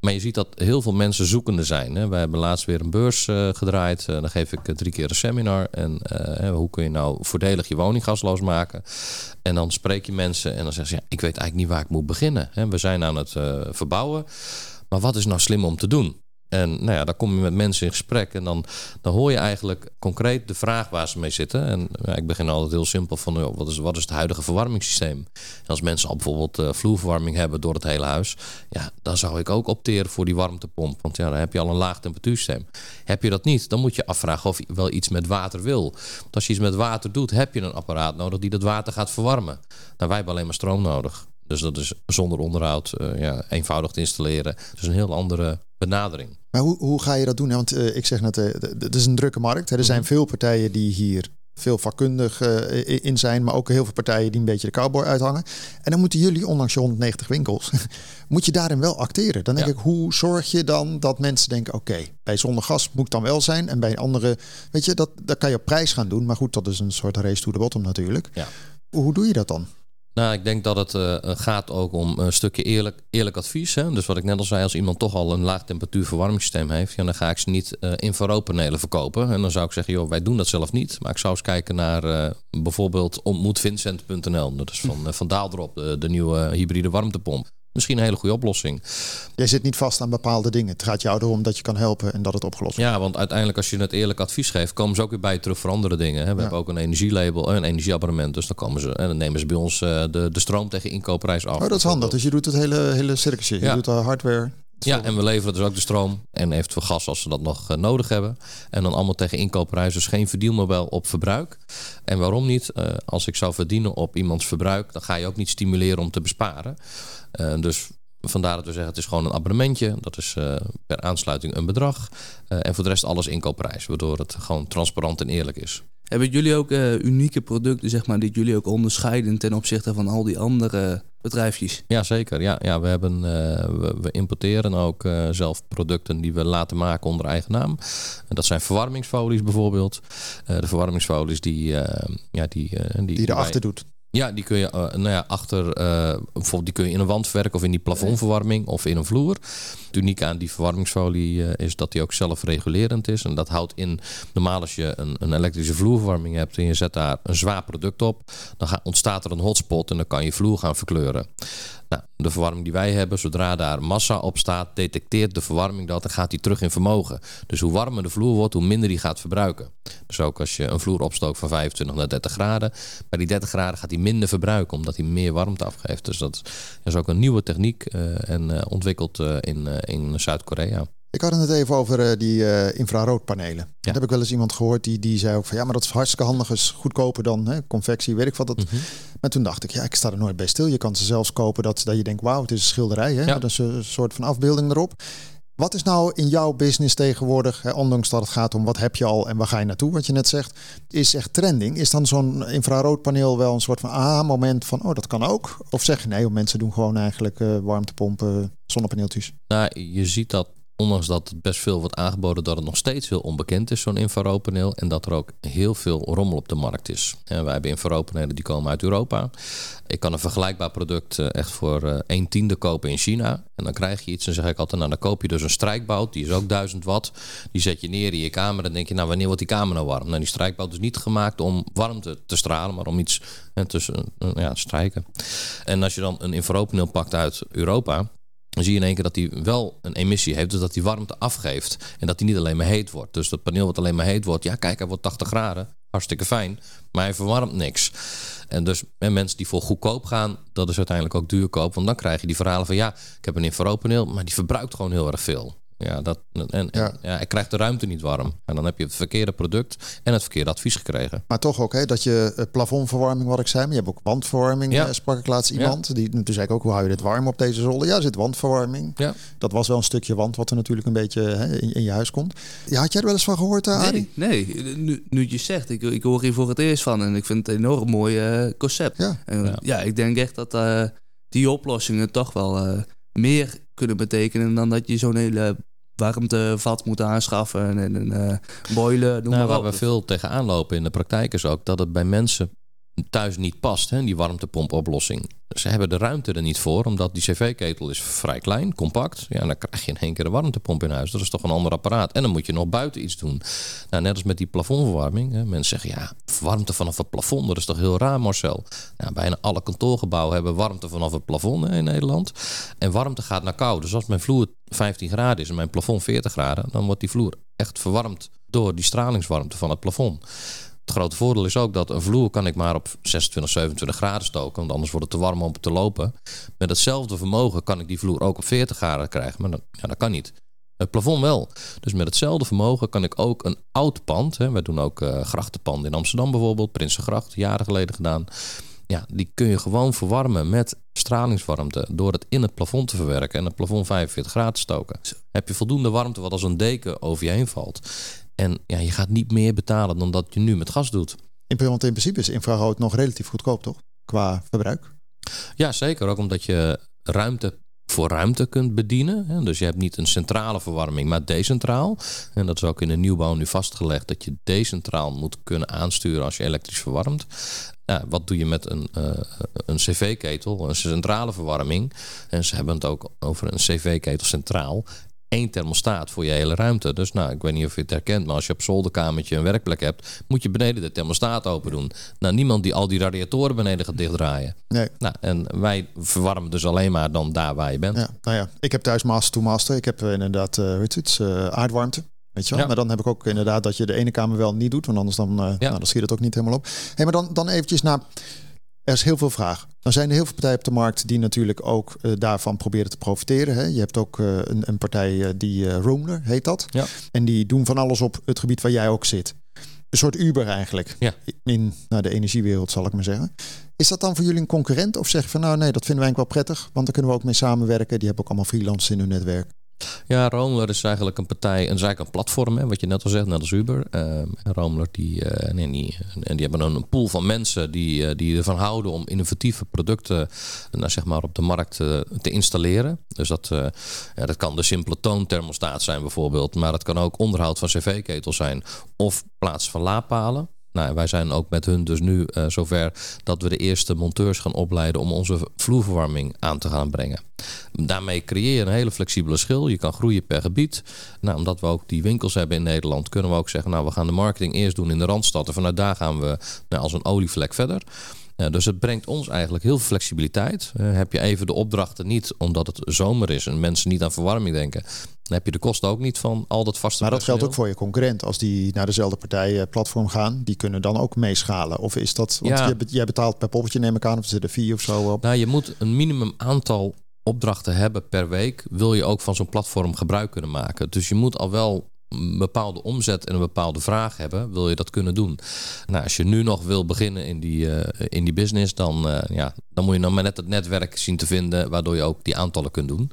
Maar je ziet dat heel veel mensen zoekende zijn. Wij hebben laatst weer een beurs uh, gedraaid. Uh, dan geef ik drie keer een seminar. En hoe kun je nou voordelig je woning gasloos maken? En dan spreek je mensen en dan zeggen ze... Ja, ik weet eigenlijk niet waar ik moet beginnen. We zijn aan het verbouwen. Maar wat is nou slim om te doen? En nou ja, dan kom je met mensen in gesprek en dan, dan hoor je eigenlijk concreet de vraag waar ze mee zitten. En ja, ik begin altijd heel simpel van wat, is, wat is het huidige verwarmingssysteem? En als mensen al bijvoorbeeld uh, vloerverwarming hebben door het hele huis, ja, dan zou ik ook opteren voor die warmtepomp. Want ja, dan heb je al een laag temperatuursysteem. Heb je dat niet, dan moet je afvragen of je wel iets met water wil. Want als je iets met water doet, heb je een apparaat nodig die dat water gaat verwarmen. Nou, wij hebben alleen maar stroom nodig. Dus dat is zonder onderhoud uh, ja, eenvoudig te installeren. Dus een heel andere benadering. Maar hoe, hoe ga je dat doen? Want uh, ik zeg net, uh, het is een drukke markt. Hè. Er zijn veel partijen die hier veel vakkundig in zijn, maar ook heel veel partijen die een beetje de cowboy uithangen. En dan moeten jullie, ondanks je 190 winkels, moet je daarin wel acteren. Dan denk ja. ik, hoe zorg je dan dat mensen denken, oké, okay, bij zonder gas moet ik dan wel zijn en bij andere, weet je, dat, dat kan je op prijs gaan doen. Maar goed, dat is een soort race to the bottom natuurlijk. Ja. Hoe doe je dat dan? Nou, ik denk dat het uh, gaat ook om een stukje eerlijk, eerlijk advies. Hè? Dus wat ik net al zei, als iemand toch al een laag temperatuur verwarmingssysteem heeft, ja, dan ga ik ze niet uh, infraroodpanelen verkopen. En dan zou ik zeggen, joh, wij doen dat zelf niet. Maar ik zou eens kijken naar bijvoorbeeld ontmoetvincent.nl. Dat is van, van Daaldrop, de nieuwe hybride warmtepomp. Misschien een hele goede oplossing. Jij zit niet vast aan bepaalde dingen. Het gaat jou erom dat je kan helpen en dat het opgelost wordt. Ja, want uiteindelijk als je het eerlijk advies geeft, komen ze ook weer bij je terug voor andere dingen. Hè. We hebben ook een energielabel, een energieabonnement. Dus dan komen ze en dan nemen ze bij ons de, de stroom tegen inkoopprijs af. Oh, dat is handig. Dus je doet het hele, hele circusje. Je doet de hardware. Ja, en we leveren dus ook de stroom en eventueel gas als ze dat nog nodig hebben. En dan allemaal tegen inkoopprijs, dus geen verdienmodel op verbruik. En waarom niet? als ik zou verdienen op iemands verbruik, dan ga je ook niet stimuleren om te besparen. Dus Vandaar dat we zeggen het is gewoon een abonnementje. Dat is uh, per aansluiting een bedrag. Uh, en voor de rest alles inkoopprijs. Waardoor het gewoon transparant en eerlijk is. Hebben jullie ook uh, unieke producten, zeg maar, die jullie ook onderscheiden ten opzichte van al die andere bedrijfjes? Ja, zeker. Ja, ja, we, hebben, we, we, importeren ook zelf producten die we laten maken onder eigen naam. En dat zijn verwarmingsfolies bijvoorbeeld. de verwarmingsfolies die, ja, die, die, die erachter doet. Ja, die kun je uh, nou ja, achter, uh, bijvoorbeeld die kun je in een wand verwerken of in die plafondverwarming of in een vloer. Het unieke aan die verwarmingsfolie uh, is dat die ook zelfregulerend is. En dat houdt in, normaal als je een, een, elektrische vloerverwarming hebt en je zet daar een zwaar product op, dan ontstaat er een hotspot en dan kan je vloer gaan verkleuren. De verwarming die wij hebben, zodra daar massa op staat, detecteert de verwarming dat en gaat die terug in vermogen. Dus hoe warmer de vloer wordt, hoe minder die gaat verbruiken. Dus ook als je een vloer opstookt van 25 naar 30 graden, bij die 30 graden gaat hij minder verbruiken, omdat hij meer warmte afgeeft. Dus dat is ook een nieuwe techniek uh, en uh, ontwikkeld uh, in, in Zuid-Korea. Ik had het even over die uh, infraroodpanelen. Ja. Dat heb ik wel eens iemand gehoord die, die zei ook van ja, maar dat is hartstikke handig, is goedkoper dan hè, convectie, weet ik wat. Dat. Mm -hmm. Maar toen dacht ik, ja, ik sta er nooit bij stil. Je kan ze zelfs kopen dat, dat je denkt, wauw, het is een schilderij. Hè? Ja. Dat is een soort van afbeelding erop. Wat is nou in jouw business tegenwoordig, hè, ondanks dat het gaat om wat heb je al en waar ga je naartoe, wat je net zegt, is echt trending? Is dan zo'n infraroodpaneel wel een soort van aha-moment van, oh, dat kan ook? Of zeg je nee, mensen doen gewoon eigenlijk uh, warmtepompen, zonnepaneeltjes? Nou, je ziet dat ondanks dat het best veel wordt aangeboden, dat het nog steeds heel onbekend is, zo'n infraroodpaneel. En dat er ook heel veel rommel op de markt is. En wij hebben infraroodpanelen die komen uit Europa. Ik kan een vergelijkbaar product eh, echt voor uh, 1 tiende kopen in China. En dan krijg je iets, en zeg ik altijd, nou dan koop je dus een strijkbout, die is ook 1000 watt. Die zet je neer in je kamer en dan denk je, nou wanneer wordt die kamer nou warm? Nou die strijkbout is niet gemaakt om warmte te stralen, maar om iets hè, tussen ja, strijken. En als je dan een infraroodpaneel pakt uit Europa, dan zie je in één keer dat hij wel een emissie heeft. Dus dat hij warmte afgeeft. En dat hij niet alleen maar heet wordt. Dus dat paneel wat alleen maar heet wordt. Ja, kijk, hij wordt 80 graden. Hartstikke fijn. Maar hij verwarmt niks. En dus en mensen die voor goedkoop gaan, dat is uiteindelijk ook duurkoop. Want dan krijg je die verhalen van ja, ik heb een infraroodpaneel, maar die verbruikt gewoon heel erg veel. Ja, dat, en, en ja. ja. hij krijgt de ruimte niet warm. En dan heb je het verkeerde product en het verkeerde advies gekregen. Maar toch ook, hè, dat je uh, plafondverwarming, wat ik zei, maar je hebt ook wandverwarming. Ja. Uh, sprak ik laatst iemand. Ja. Die, toen zei ik ook, hoe hou je dit warm op deze zolder? Ja, er zit wandverwarming. Ja. Dat was wel een stukje wand wat er natuurlijk een beetje hè, in, in, je huis komt. Ja, had jij er wel eens van gehoord, uh, Nee, nee. Nu, nu je zegt, ik, ik hoor hier voor het eerst van. En ik vind het een enorm mooi uh, concept. Ja. En, ja. ja. ik denk echt dat uh, die oplossingen toch wel meer kunnen betekenen dan dat je zo'n hele warmtevat moeten aanschaffen en een uh, boiler. Noem nou, waar we veel tegenaan lopen in de praktijk is ook dat het bij mensen thuis niet past, hè, die warmtepompoplossing. Ze hebben de ruimte er niet voor, omdat die cv-ketel is vrij klein, compact. Ja, dan krijg je in één keer een warmtepomp in huis. Dat is toch een ander apparaat. En dan moet je nog buiten iets doen. Nou, net als met die plafondverwarming. Hè. Mensen zeggen, ja, warmte vanaf het plafond, dat is toch heel raar, Marcel? Nou, bijna alle kantoorgebouwen hebben warmte vanaf het plafond in Nederland. En warmte gaat naar kou. Dus als mijn vloer 15 graden is en mijn plafond 40 graden, dan wordt die vloer echt verwarmd door die stralingswarmte van het plafond. Het grote voordeel is ook dat een vloer kan ik maar op 26, 27 graden stoken. Want anders wordt het te warm om te lopen. Met hetzelfde vermogen kan ik die vloer ook op 40 graden krijgen. Maar dat, ja, dat kan niet. Het plafond wel. Dus met hetzelfde vermogen kan ik ook een oud pand. Hè, wij doen ook uh, grachtenpanden in Amsterdam bijvoorbeeld. Prinsengracht, jaren geleden gedaan. Ja, die kun je gewoon verwarmen met stralingswarmte. Door het in het plafond te verwerken en het plafond 45 graden stoken. Heb je voldoende warmte wat als een deken over je heen valt. En ja, je gaat niet meer betalen dan dat je nu met gas doet. In, want in principe is infrarood nog relatief goedkoop, toch? Qua verbruik. Ja, zeker. Ook omdat je ruimte voor ruimte kunt bedienen. Dus je hebt niet een centrale verwarming, maar decentraal. En dat is ook in de nieuwbouw nu vastgelegd dat je decentraal moet kunnen aansturen als je elektrisch verwarmt. Ja, wat doe je met een, uh, een cv-ketel, een centrale verwarming? En ze hebben het ook over een cv-ketel centraal. Één thermostaat voor je hele ruimte. Dus nou, ik weet niet of je het herkent, maar als je op zolderkamertje een werkplek hebt, moet je beneden de thermostaat open doen. Nou, niemand die al die radiatoren beneden gaat dichtdraaien. Nee. Nou, en wij verwarmen dus alleen maar dan daar waar je bent. Ja, nou ja, ik heb thuis master to master. Ik heb eh, inderdaad, uh, weet je het, uh, aardwarmte. Weet je wel? Ja. Maar dan heb ik ook inderdaad dat je de ene kamer wel niet doet, want anders dan, uh, nou, dan schiet het ook niet helemaal op. Hey, maar dan, dan eventjes naar, er is heel veel vraag. Dan zijn er heel veel partijen op de markt die natuurlijk ook uh, daarvan proberen te profiteren. Hè? Je hebt ook uh, een, een, partij die uh, Roomler heet dat. Ja. En die doen van alles op het gebied waar jij ook zit. Een soort Uber eigenlijk. Ja. In nou, de energiewereld zal ik maar zeggen. Is dat dan voor jullie een concurrent? Of zeg je van nou nee, dat vinden wij eigenlijk wel prettig. Want daar kunnen we ook mee samenwerken. Die hebben ook allemaal freelancers in hun netwerk. Ja, Romler is eigenlijk een partij, en is eigenlijk een platform, hè, wat je net al zegt, net als Uber. Uh, die, uh, nee, die, en die hebben een pool van mensen die, uh, die ervan houden om innovatieve producten nou, zeg maar op de markt te installeren. Dus dat, ja, dat kan de simpele toonthermostaat zijn bijvoorbeeld, maar het kan ook onderhoud van cv-ketels zijn of plaats van laadpalen. Nou, wij zijn ook met hun dus nu uh, zover dat we de eerste monteurs gaan opleiden om onze vloerverwarming aan te gaan brengen. Daarmee creëer je een hele flexibele schil. Je kan groeien per gebied. Nou, omdat we ook die winkels hebben in Nederland, kunnen we ook zeggen: Nou, we gaan de marketing eerst doen in de randstad. En vanuit daar gaan we nou, als een olievlek verder. Uh, dus het brengt ons eigenlijk heel veel flexibiliteit. Uh, heb je even de opdrachten niet omdat het zomer is en mensen niet aan verwarming denken, dan heb je de kosten ook niet van al dat vaste Maar dat personeel. geldt ook voor je concurrent. Als die naar dezelfde partij uh, platform gaan, die kunnen dan ook meeschalen. Of is dat, want Ja. jij, be- jij betaalt per poppetje neem ik aan, of er zitten vier of zo op. Nou, je moet een minimum aantal opdrachten hebben per week. Wil je ook van zo'n platform gebruik kunnen maken. Dus je moet al wel een bepaalde omzet en een bepaalde vraag hebben. Wil je dat kunnen doen? Nou, als je nu nog wil beginnen in die, eh, in die business, dan, eh, ja, dan moet je nog maar net het netwerk zien te vinden. Waardoor je ook die aantallen kunt doen.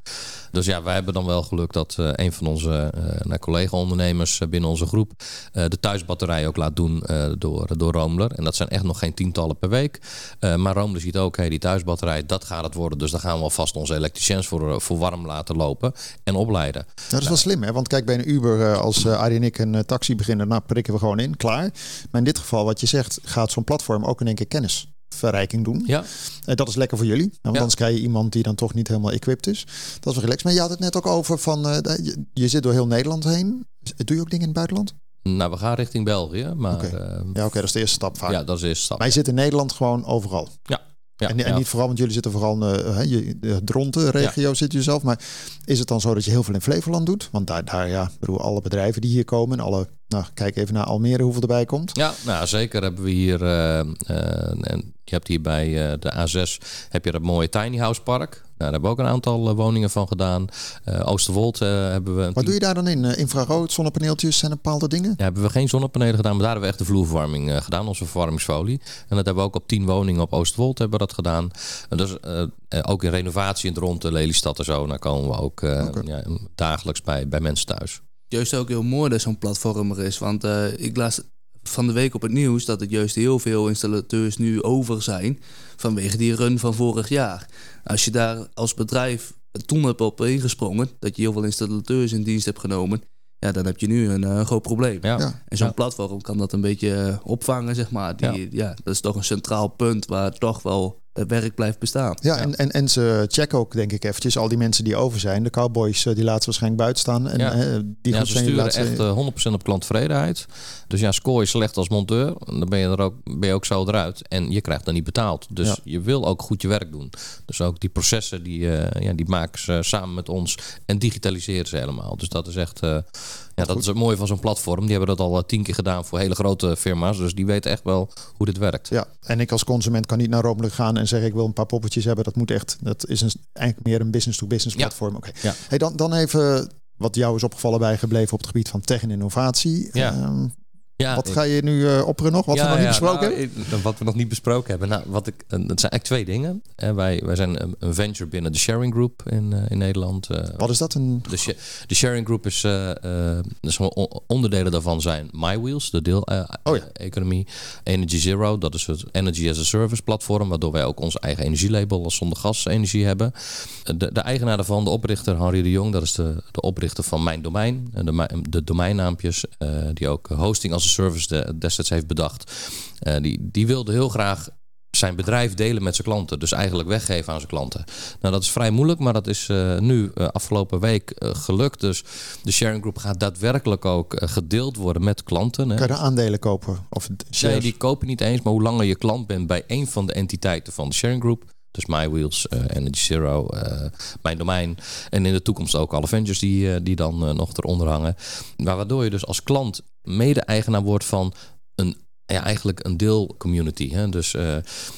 Dus ja, wij hebben dan wel geluk dat eh, een van onze nou, collega-ondernemers binnen onze groep de thuisbatterij ook laat doen door, door Roomler. En dat zijn echt nog geen tientallen per week. Maar Roomler ziet ook, hey, die thuisbatterij, dat gaat het worden. Dus daar gaan we alvast onze elektriciëns voor, voor warm laten lopen en opleiden. Nou, dat is wel slim, hè? Want kijk, bij een Uber, als uh, Arie en ik een uh, taxi beginnen, nou prikken we gewoon in, klaar. Maar in dit geval, wat je zegt, gaat zo'n platform ook in één keer kennisverrijking doen. Ja, Uh, dat is lekker voor jullie. Want Ja. anders krijg je iemand die dan toch niet helemaal equipped is. Dat is wel relaxed. Maar je had het net ook over van, uh, je, je zit door heel Nederland heen. Doe je ook dingen in het buitenland? nou, we gaan richting België. Maar. Ja, oké, okay, dat is de eerste stap vaak. ja, dat is de eerste stap. Maar je zit in Nederland gewoon overal. Ja. Ja, en, niet vooral, want jullie zitten vooral in uh, je, de Dronten-regio zit je zelf. Maar is het dan zo dat je heel veel in Flevoland doet? Want daar, daar ja, bedoel, alle bedrijven die hier komen en alle, nou, kijk even naar Almere hoeveel erbij komt. Ja, nou zeker hebben we hier, uh, uh, en je hebt hier bij de A6, heb je dat mooie tiny house park. Nou, daar hebben we ook een aantal wooningen van gedaan. Uh, Oosterwold hebben we. Wat doe je daar dan in? infrarood, zonnepaneeltjes en bepaalde dingen? Ja, hebben we geen zonnepanelen gedaan, maar daar hebben we echt de vloerverwarming uh, gedaan, onze verwarmingsfolie. En dat hebben we ook op tien woningen op Oosterwold hebben we dat gedaan. En dus uh, ook in renovatie in het rond de Lelystad en zo, daar komen we ook uh, okay. ja, dagelijks bij, bij mensen thuis. Juist ook heel mooi dat zo'n platform er is, want uh, ik las van de week op het nieuws dat het juist heel veel installateurs nu over zijn vanwege die run van vorig jaar. Als je daar als bedrijf toen hebt op ingesprongen, dat je heel veel installateurs in dienst hebt genomen, ja, dan heb je nu een uh, groot probleem. Ja. En zo'n ja. platform kan dat een beetje uh, opvangen, zeg maar. Die, ja. ja. dat is toch een centraal punt waar toch wel werk blijft bestaan. Ja, ja. En, en, en ze checken ook, denk ik, eventjes al die mensen die over zijn. De cowboys, uh, die laten ze waarschijnlijk buiten staan. En, ja. uh, die ja, ze sturen echt uh, 100% op klanttevredenheid. Dus ja, score je slecht als monteur, dan ben je, er ook, ben je ook zo eruit. En je krijgt dan niet betaald. Dus ja. je wil ook goed je werk doen. Dus ook die processen, die, uh, ja, die maken ze samen met ons. En digitaliseren ze helemaal. Dus dat is echt... uh, ja, dat is het mooie van zo'n platform. Die hebben dat al tien keer gedaan voor hele grote firma's. Dus die weten echt wel hoe dit werkt. Ja, en ik als consument kan niet naar Romelijk gaan en zeggen ik wil een paar poppetjes hebben. Dat moet echt, dat is een, eigenlijk meer een business-to-business platform. Ja. Oké. Ja. Hey, dan, dan even wat jou is opgevallen bijgebleven op het gebied van tech en innovatie. Ja. Um, ja, wat ga je nu uh, opperen nog? Wat ja, we nog niet ja, besproken nou, hebben? Wat we nog niet besproken hebben. Nou, wat ik, dat zijn eigenlijk twee dingen. En wij, wij zijn een, een venture binnen de Sharing Group in, uh, in Nederland. Uh, wat is dat? Een... De, sh de Sharing Group is, dus onderdelen daarvan zijn MyWheels, de deel-economie. Oh, ja. Energy Zero, dat is het Energy as a Service platform. Waardoor wij ook ons eigen energielabel als zonder gas energie hebben. De, de eigenaar daarvan, de oprichter Henri de Jong. Dat is de, de oprichter van Mijn Domein. De, de domeinnaampjes die ook hosting als service de, destijds heeft bedacht. Uh, die, die wilde heel graag zijn bedrijf delen met zijn klanten. Dus eigenlijk weggeven aan zijn klanten. Nou, dat is vrij moeilijk, maar dat is nu afgelopen week gelukt. Dus de sharing group gaat daadwerkelijk ook gedeeld worden met klanten. Hè. Kan je de aandelen kopen? Of shares? Nee, die kopen niet eens. Maar hoe langer je klant bent bij een van de entiteiten van de sharing group, dus MyWheels, Energy Zero, Mijn Domein. En in de toekomst ook alle ventures die, die dan nog eronder hangen. Maar waardoor je dus als klant mede-eigenaar wordt van een ja, eigenlijk een deel community. Hè? Dus,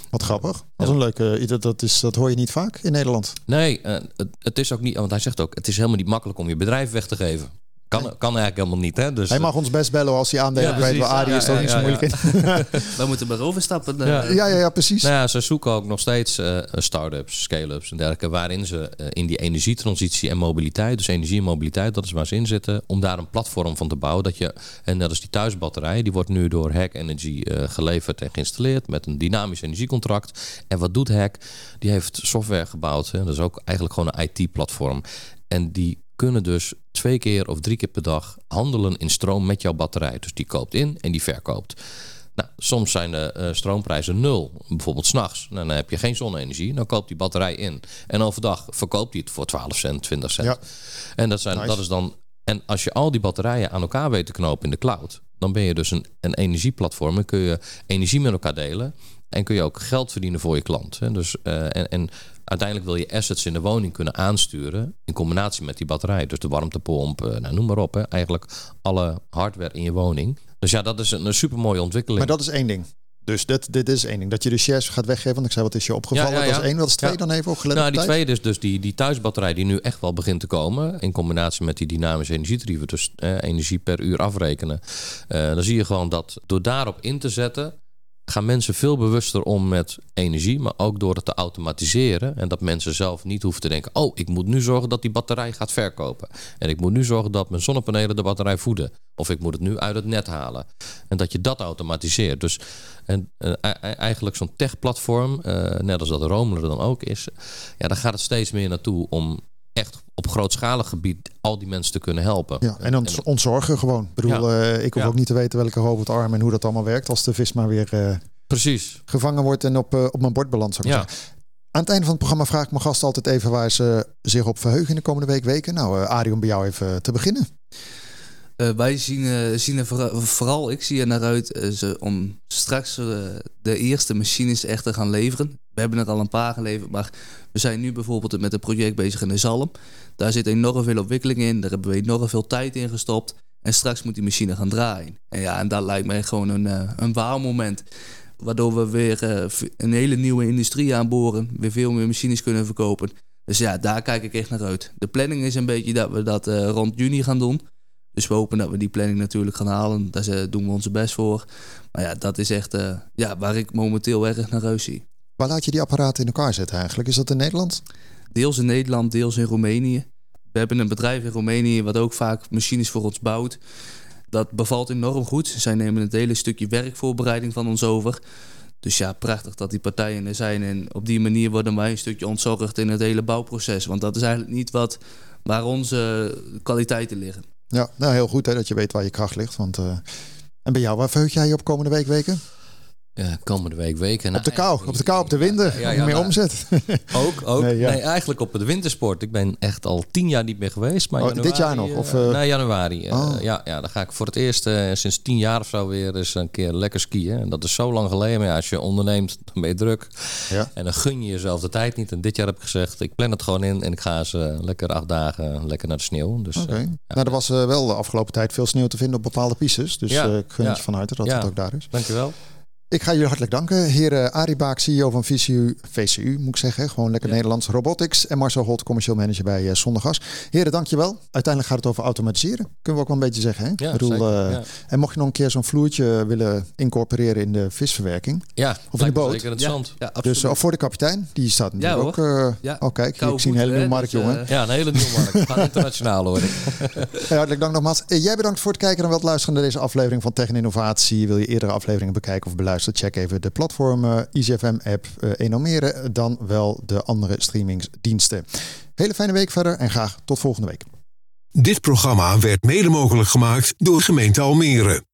Wat grappig. Dat is een leuke. Dat, dat, is, dat hoor je niet vaak in Nederland. Nee, het, het, is ook niet. Want hij zegt ook: het is helemaal niet makkelijk om je bedrijf weg te geven. Kan, kan eigenlijk helemaal niet. Hè? Dus, hij mag ons best bellen als hij aandelen ja, weet. Wel, Arie is toch niet zo moeilijk in. We moeten maar overstappen. Ja. ja, ja, precies. Nou ja, ze zoeken ook nog steeds uh, start-ups, scale-ups en dergelijke... waarin ze uh, in die energietransitie en mobiliteit... dus energie en mobiliteit, dat is waar ze in zitten... om daar een platform van te bouwen. Dat je, en net als die thuisbatterij, die wordt nu door Hack Energy uh, geleverd en geïnstalleerd... met een dynamisch energiecontract. En wat doet Hack? Die heeft software gebouwd. Hè? Dat is ook eigenlijk gewoon een IT-platform. En die kunnen dus twee keer of drie keer per dag handelen in stroom met jouw batterij. Dus die koopt in en die verkoopt. Nou, soms zijn de uh, stroomprijzen nul. Bijvoorbeeld s'nachts. Nou, dan heb je geen zonne-energie. Dan koopt die batterij in. En overdag verkoopt hij het voor 12 cent, 20 cent. Ja. En dat, zijn, dat is dan. En als je al die batterijen aan elkaar weet te knopen in de cloud, dan ben je dus een, een energieplatform. En kun je energie met elkaar delen. En kun je ook geld verdienen voor je klant. Dus, uh, en, en uiteindelijk wil je assets in de woning kunnen aansturen in combinatie met die batterij. Dus de warmtepomp, eh, nou, noem maar op. Hè. Eigenlijk alle hardware in je woning. Dus ja, dat is een, een super mooie ontwikkeling. Maar dat is één ding. Dus dit, dit is één ding. Dat je de shares gaat weggeven. Want ik zei, wat is je opgevallen? Ja, Dat is één. Wat is twee dan even opgelet? Nou, die tweede is dus die, die thuisbatterij die nu echt wel begint te komen. In combinatie met die dynamische energietarieven. Dus eh, energie per uur afrekenen. Uh, dan zie je gewoon dat door daarop in te zetten gaan mensen veel bewuster om met energie, maar ook door het te automatiseren. En dat mensen zelf niet hoeven te denken: oh, ik moet nu zorgen dat die batterij gaat verkopen. En ik moet nu zorgen dat mijn zonnepanelen de batterij voeden. Of ik moet het nu uit het net halen. En dat je dat automatiseert. Dus en, uh, eigenlijk zo'n tech-platform, uh, net als dat Romeler dan ook is, ja, daar gaat het steeds meer naartoe om echt op grootschalig gebied al die mensen te kunnen helpen. Ja, en dan ontzorgen gewoon. Ik bedoel, ja. uh, ik hoef ja. ook niet te weten welke robotarm en hoe dat allemaal werkt als de vis maar weer uh, Precies. gevangen wordt en op, uh, op mijn bord belandt. Ja. Aan het einde van het programma vraag ik mijn gasten altijd even waar ze zich op verheugen in de komende week weken. Nou, Arie, om bij jou even te beginnen. Uh, wij zien, uh, zien er vooral, ik zie er naar uit uh, ze, om straks de eerste machines echt te gaan leveren. We hebben er al een paar geleverd, maar we zijn nu bijvoorbeeld met een project bezig in de Zalm. Daar zit enorm veel ontwikkeling in, daar hebben we enorm veel tijd in gestopt. En straks moet die machine gaan draaien. En ja, en dat lijkt mij gewoon een, een wauw moment. Waardoor we weer een hele nieuwe industrie aanboren, weer veel meer machines kunnen verkopen. Dus ja, daar kijk ik echt naar uit. De planning is een beetje dat we dat rond juni gaan doen. Dus we hopen dat we die planning natuurlijk gaan halen. Daar doen we onze best voor. Maar ja, dat is echt uh, ja, waar ik momenteel erg naar huis zie. Waar laat je die apparaten in elkaar zetten eigenlijk? Is dat in Nederland? Deels in Nederland, deels in Roemenië. We hebben een bedrijf in Roemenië wat ook vaak machines voor ons bouwt. Dat bevalt enorm goed. Zij nemen het hele stukje werkvoorbereiding van ons over. Dus ja, prachtig dat die partijen er zijn. En op die manier worden wij een stukje ontzorgd in het hele bouwproces. Want dat is eigenlijk niet wat, waar onze kwaliteiten liggen. Ja, nou heel goed hè, dat je weet waar je kracht ligt. Want, uh, en bij jou, waar verheug jij je op komende week weken? Ja, komende week weken. Op de kou, op de kou, op de winden. Ja, meer nou, omzet. Ook, ook. Nee, nee, eigenlijk op de wintersport. Ik ben echt al tien jaar niet meer geweest. Maar oh, januari, dit jaar nog? Of, uh... Nee, januari. Oh. Uh, ja, ja, dan ga ik voor het eerst uh, sinds tien jaar of zo weer eens een keer lekker skiën. En dat is zo lang geleden. Maar ja, als je onderneemt, dan ben je druk. Ja. En dan gun je jezelf de tijd niet. En dit jaar heb ik gezegd, ik plan het gewoon in. En ik ga eens lekker acht dagen lekker naar de sneeuw. Dus, okay. nou, er was wel de afgelopen tijd veel sneeuw te vinden op bepaalde pistes. Dus ik gun je van harte dat het ook daar is. Dankjewel. Ik ga jullie hartelijk danken. Heer Arie Baak, CEO van VCU, VCU moet ik zeggen. Gewoon lekker ja. Nederlands Robotics. En Marcel Holt, commercieel manager bij uh, Zondergas. Heren, dankjewel. Uiteindelijk gaat het over automatiseren. Kunnen we ook wel een beetje zeggen. Hè? Ja, bedoel, zeker, uh, ja. En mocht je nog een keer zo'n vloertje willen incorporeren in de visverwerking. Ja, of in de boot. Zeker interessant. Ja, ja, dus uh, voor de kapitein. Die staat natuurlijk ook. Uh, ja. Oh kijk, ik zie een hele nieuwe markt, dus, jongen. Ja, een hele nieuwe markt. We gaan internationaal hoor. hey, hartelijk dank nogmaals. jij bedankt voor het kijken en wat luisteren naar deze aflevering van Tech en Innovatie. Wil je eerdere afleveringen bekijken of beluisteren? Check even de platform uh, ICFM-app uh, Enomeren, dan wel de andere streamingsdiensten. Hele fijne week verder en graag tot volgende week. Dit programma werd mede mogelijk gemaakt door gemeente Almere.